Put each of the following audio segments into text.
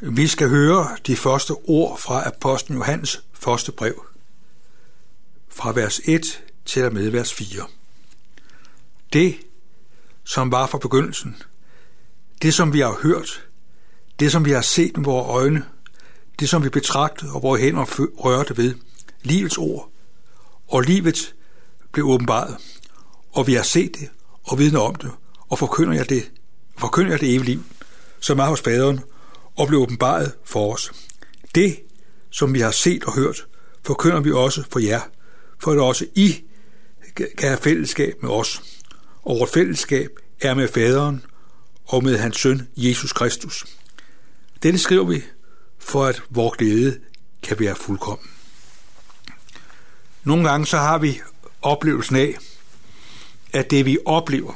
Vi skal høre de første ord fra apostlen Johannes første brev, fra vers 1 til og med vers 4. Det, som var fra begyndelsen, det, som vi har hørt, det, som vi har set med vores øjne, det, som vi betragtede og vores hænder rørte ved, livets ord, og livet blev åbenbaret, og vi har set det og vidner om det, og forkynder jeg det, forkynder jeg det evige liv, som er hos faderen, og blev åbenbaret for os. Det, som vi har set og hørt, forkynder vi også for jer, for at også I kan have fællesskab med os. Og vores fællesskab er med faderen og med hans søn, Jesus Kristus. Dette skriver vi, for at vores glæde kan være fuldkommen. Nogle gange så har vi oplevelsen af, at det vi oplever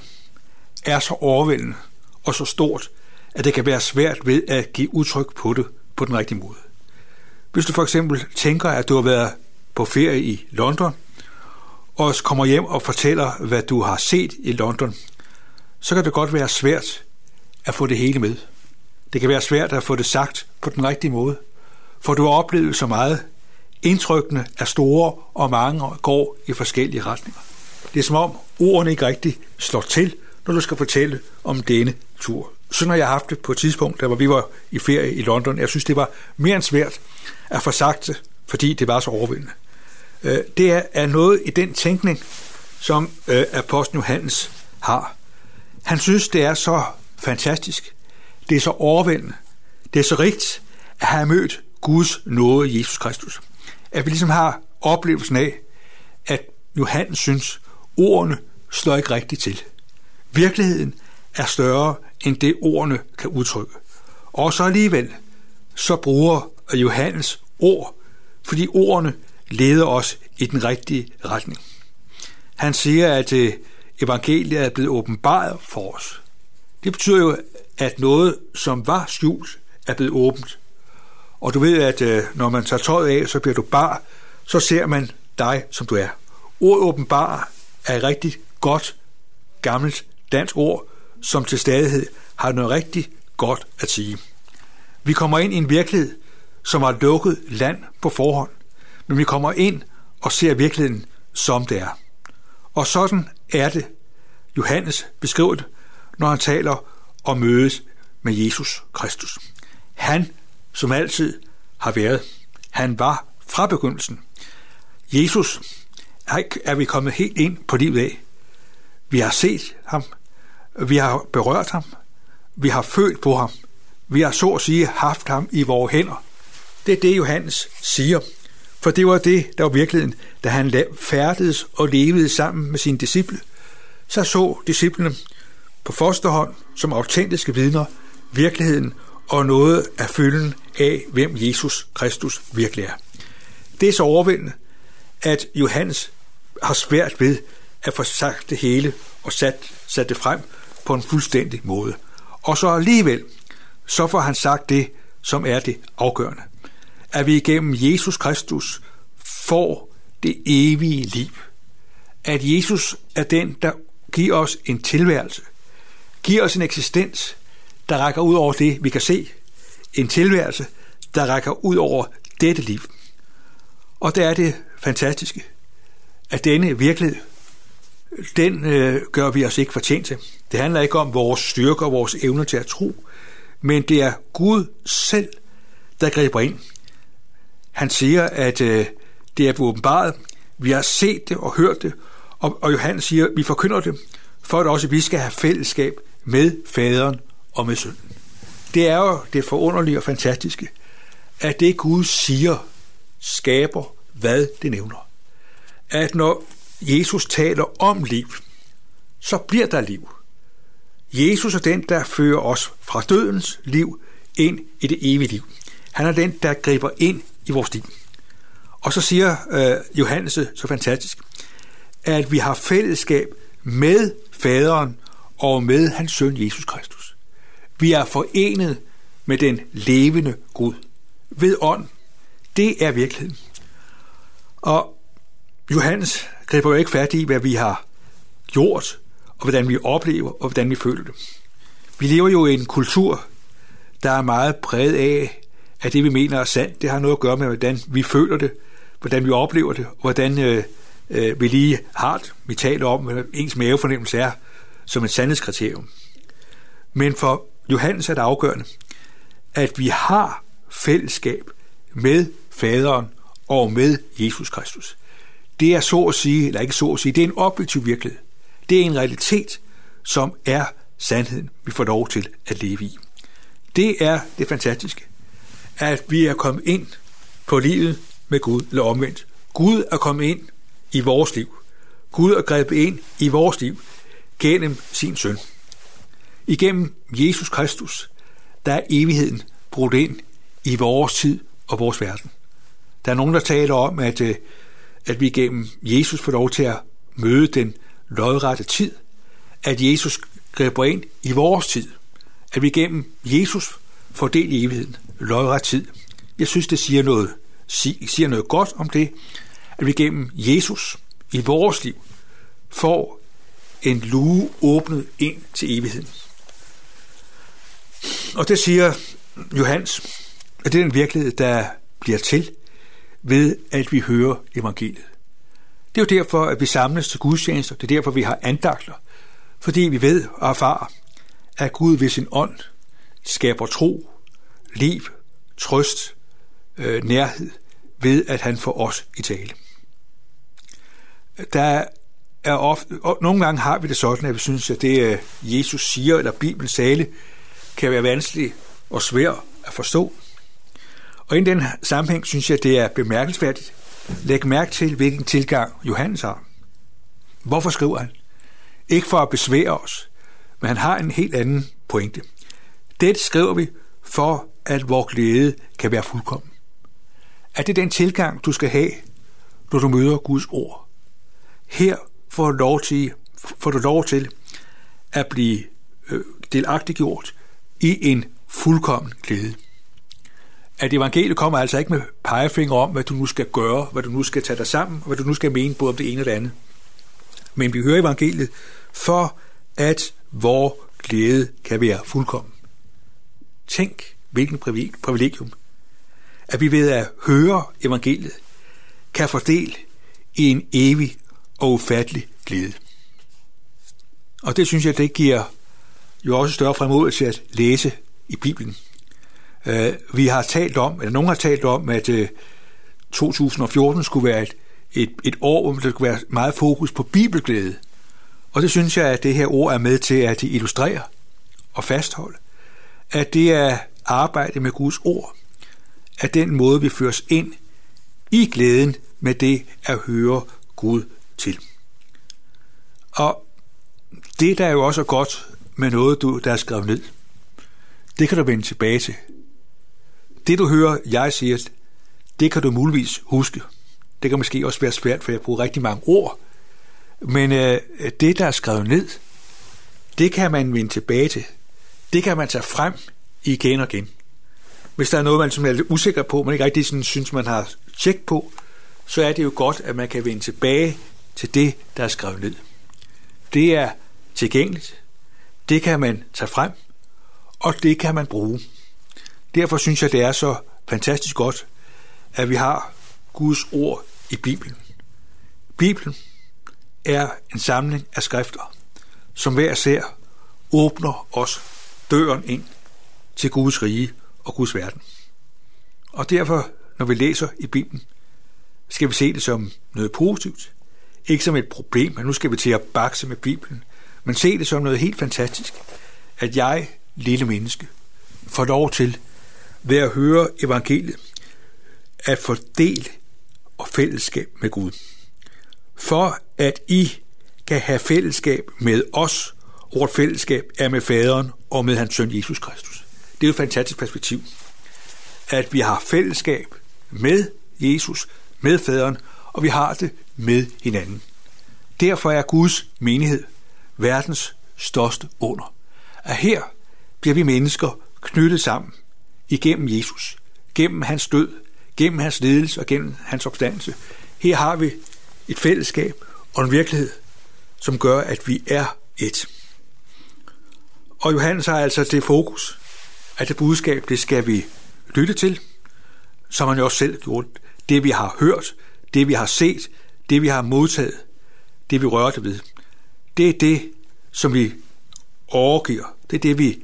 er så overvældende og så stort, at det kan være svært ved at give udtryk på det på den rigtige måde. Hvis du for eksempel tænker, at du har været på ferie i London, og kommer hjem og fortæller, hvad du har set i London, så kan det godt være svært at få det hele med. Det kan være svært at få det sagt på den rigtige måde, for du har oplevet så meget. Indtrykkene er store, og mange går i forskellige retninger. Det er som om ordene ikke rigtig slår til, når du skal fortælle om denne tur. Sådan har jeg haft det på et tidspunkt, der hvor vi var i ferie i London. Jeg synes, det var mere end svært at få sagt det, fordi det var så overvældende. Øh, det er noget i den tænkning, som øh, apostlen Johannes har. Han synes, det er så fantastisk, det er så overvældende, det er så rigtigt, at have mødt Guds nåde Jesus Kristus. At vi ligesom har oplevelsen af, at Johannes synes, ordene slår ikke rigtigt til. Virkeligheden er større end det ordene kan udtrykke. Og så alligevel, så bruger Johannes ord, fordi ordene leder os i den rigtige retning. Han siger, at øh, evangeliet er blevet åbenbaret for os. Det betyder jo, at noget, som var skjult, er blevet åbent. Og du ved, at øh, når man tager tøjet af, så bliver du bar, så ser man dig, som du er. Ordet åbenbar er et rigtig godt, gammelt dansk ord, som til stadighed har noget rigtig godt at sige. Vi kommer ind i en virkelighed, som har lukket land på forhånd, men vi kommer ind og ser virkeligheden, som det er. Og sådan er det, Johannes beskriver det, når han taler om mødes med Jesus Kristus. Han, som altid har været, han var fra begyndelsen. Jesus er vi kommet helt ind på livet af. Vi har set ham, vi har berørt ham, vi har følt på ham, vi har så at sige haft ham i vores hænder. Det er det, Johannes siger. For det var det, der var virkeligheden, da han færdedes og levede sammen med sine disciple. Så så disciplene på fosterhånd som autentiske vidner virkeligheden og noget af følgen af, hvem Jesus Kristus virkelig er. Det er så overvældende, at Johannes har svært ved at få sagt det hele og sat, sat det frem på en fuldstændig måde. Og så alligevel, så får han sagt det, som er det afgørende. At vi igennem Jesus Kristus får det evige liv. At Jesus er den, der giver os en tilværelse, giver os en eksistens, der rækker ud over det, vi kan se. En tilværelse, der rækker ud over dette liv. Og der er det fantastiske, at denne virkelighed, den øh, gør vi os ikke fortjent til. Det handler ikke om vores styrke og vores evne til at tro, men det er Gud selv, der griber ind. Han siger, at øh, det er åbenbaret, vi har set det og hørt det, og, og Johannes siger, at vi forkynder det, for at også vi skal have fællesskab med faderen og med sønnen. Det er jo det forunderlige og fantastiske, at det Gud siger, skaber, hvad det nævner. At når Jesus taler om liv, så bliver der liv. Jesus er den, der fører os fra dødens liv ind i det evige liv. Han er den, der griber ind i vores liv. Og så siger øh, Johannes så fantastisk, at vi har fællesskab med faderen og med hans søn Jesus Kristus. Vi er forenet med den levende Gud ved ånd. Det er virkeligheden. Og Johannes griber jo ikke fat i, hvad vi har gjort, og hvordan vi oplever, og hvordan vi føler det. Vi lever jo i en kultur, der er meget præget af, at det vi mener er sandt, det har noget at gøre med, hvordan vi føler det, hvordan vi oplever det, hvordan øh, øh, vi lige har det. Vi taler om, hvad ens mavefornemmelse er som et sandhedskriterium. Men for Johannes er det afgørende, at vi har fællesskab med faderen og med Jesus Kristus. Det er så at sige, eller ikke så at sige, det er en objektiv virkelighed. Det er en realitet, som er sandheden, vi får lov til at leve i. Det er det fantastiske, at vi er kommet ind på livet med Gud, eller omvendt. Gud er kommet ind i vores liv. Gud er grebet ind i vores liv gennem sin søn. Igennem Jesus Kristus, der er evigheden brudt ind i vores tid og vores verden. Der er nogen, der taler om, at, øh, at vi gennem Jesus får lov til at møde den lodrette tid, at Jesus griber ind i vores tid, at vi gennem Jesus får del i evigheden, lodret tid. Jeg synes, det siger noget, siger noget godt om det, at vi gennem Jesus i vores liv får en lue åbnet ind til evigheden. Og det siger Johannes, at det er den virkelighed, der bliver til ved, at vi hører evangeliet. Det er jo derfor, at vi samles til gudstjenester. Det er derfor, vi har andagter. Fordi vi ved og erfarer, at Gud ved sin ånd skaber tro, liv, trøst, øh, nærhed ved, at han får os i tale. Der er ofte, og nogle gange har vi det sådan, at vi synes, at det øh, Jesus siger, eller Bibelens tale, kan være vanskeligt og svært at forstå. Og i den sammenhæng synes jeg, det er bemærkelsesværdigt. Læg mærke til, hvilken tilgang Johannes har. Hvorfor skriver han? Ikke for at besvære os, men han har en helt anden pointe. Det skriver vi for, at vores glæde kan være fuldkommen. Er det den tilgang, du skal have, når du møder Guds ord? Her får du lov til, får du lov til at blive øh, delagtiggjort i en fuldkommen glæde. At evangeliet kommer altså ikke med pegefinger om, hvad du nu skal gøre, hvad du nu skal tage dig sammen, og hvad du nu skal mene både om det ene og det andet. Men vi hører evangeliet for, at vor glæde kan være fuldkommen. Tænk, hvilken privilegium, at vi ved at høre evangeliet, kan fordele i en evig og ufattelig glæde. Og det synes jeg, det giver jo også større fremmod til at læse i Bibelen. Øh, vi har talt om, eller nogen har talt om, at øh, 2014 skulle være et, et, et år, hvor der skulle være meget fokus på bibelglæde. Og det synes jeg, at det her ord er med til at illustrere og fastholde, at det er arbejde med Guds ord, at den måde, vi føres ind i glæden med det at høre Gud til. Og det, der er jo også godt med noget, du, der er skrevet ned, det kan du vende tilbage til. Det, du hører, jeg siger, det kan du muligvis huske. Det kan måske også være svært, for jeg bruger rigtig mange ord. Men øh, det, der er skrevet ned, det kan man vende tilbage til. Det kan man tage frem igen og igen. Hvis der er noget, man som er lidt usikker på, man ikke rigtig sådan, synes, man har tjek på, så er det jo godt, at man kan vende tilbage til det, der er skrevet ned. Det er tilgængeligt. Det kan man tage frem, og det kan man bruge. Derfor synes jeg, det er så fantastisk godt, at vi har Guds ord i Bibelen. Bibelen er en samling af skrifter, som hver ser åbner os døren ind til Guds rige og Guds verden. Og derfor, når vi læser i Bibelen, skal vi se det som noget positivt. Ikke som et problem, at nu skal vi til at bakse med Bibelen, men se det som noget helt fantastisk, at jeg, lille menneske, får lov til ved at høre evangeliet, at fordele og fællesskab med Gud. For at I kan have fællesskab med os, og vort fællesskab er med faderen og med hans søn Jesus Kristus. Det er jo et fantastisk perspektiv, at vi har fællesskab med Jesus, med faderen, og vi har det med hinanden. Derfor er Guds menighed verdens største under. At her bliver vi mennesker knyttet sammen igennem Jesus, gennem hans død, gennem hans ledelse og gennem hans opstandelse. Her har vi et fællesskab og en virkelighed, som gør, at vi er et. Og Johannes har altså det fokus, at det budskab, det skal vi lytte til, som han jo også selv gjorde. Det vi har hørt, det vi har set, det vi har modtaget, det vi rørte ved, det er det, som vi overgiver. Det er det, vi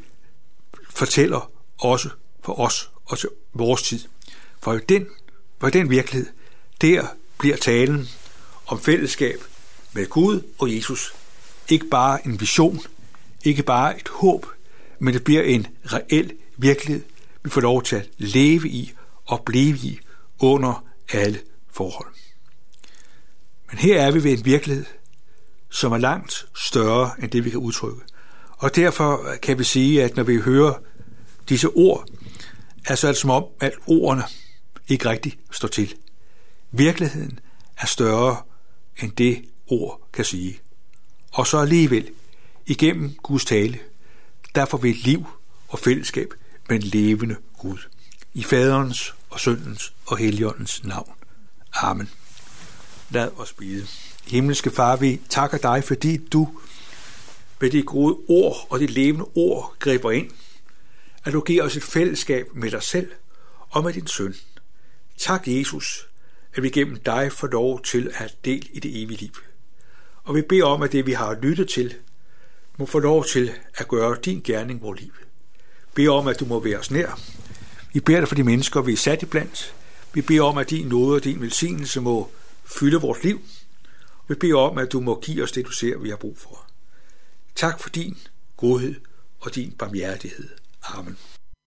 fortæller også for os og til vores tid. For i den, for i den virkelighed, der bliver talen om fællesskab med Gud og Jesus ikke bare en vision, ikke bare et håb, men det bliver en reel virkelighed, vi får lov til at leve i og blive i under alle forhold. Men her er vi ved en virkelighed, som er langt større end det, vi kan udtrykke. Og derfor kan vi sige, at når vi hører disse ord, så er det som om, at ordene ikke rigtig står til. Virkeligheden er større end det ord kan sige. Og så alligevel, igennem Guds tale, der får vi et liv og fællesskab med en levende Gud. I faderens og søndens og heligåndens navn. Amen. Lad os bede. Himmelske Far, vi takker dig, fordi du med dit gode ord og dit levende ord griber ind, at du giver os et fællesskab med dig selv og med din søn. Tak, Jesus, at vi gennem dig får lov til at have del i det evige liv. Og vi beder om, at det, vi har lyttet til, må få lov til at gøre din gerning vores liv. Bed om, at du må være os nær. Vi beder dig for de mennesker, vi er sat i blandt. Vi beder om, at din nåde og din velsignelse må fylde vores liv. Vi beder om, at du må give os det, du ser, vi har brug for. Tak for din godhed og din barmhjertighed. Amen.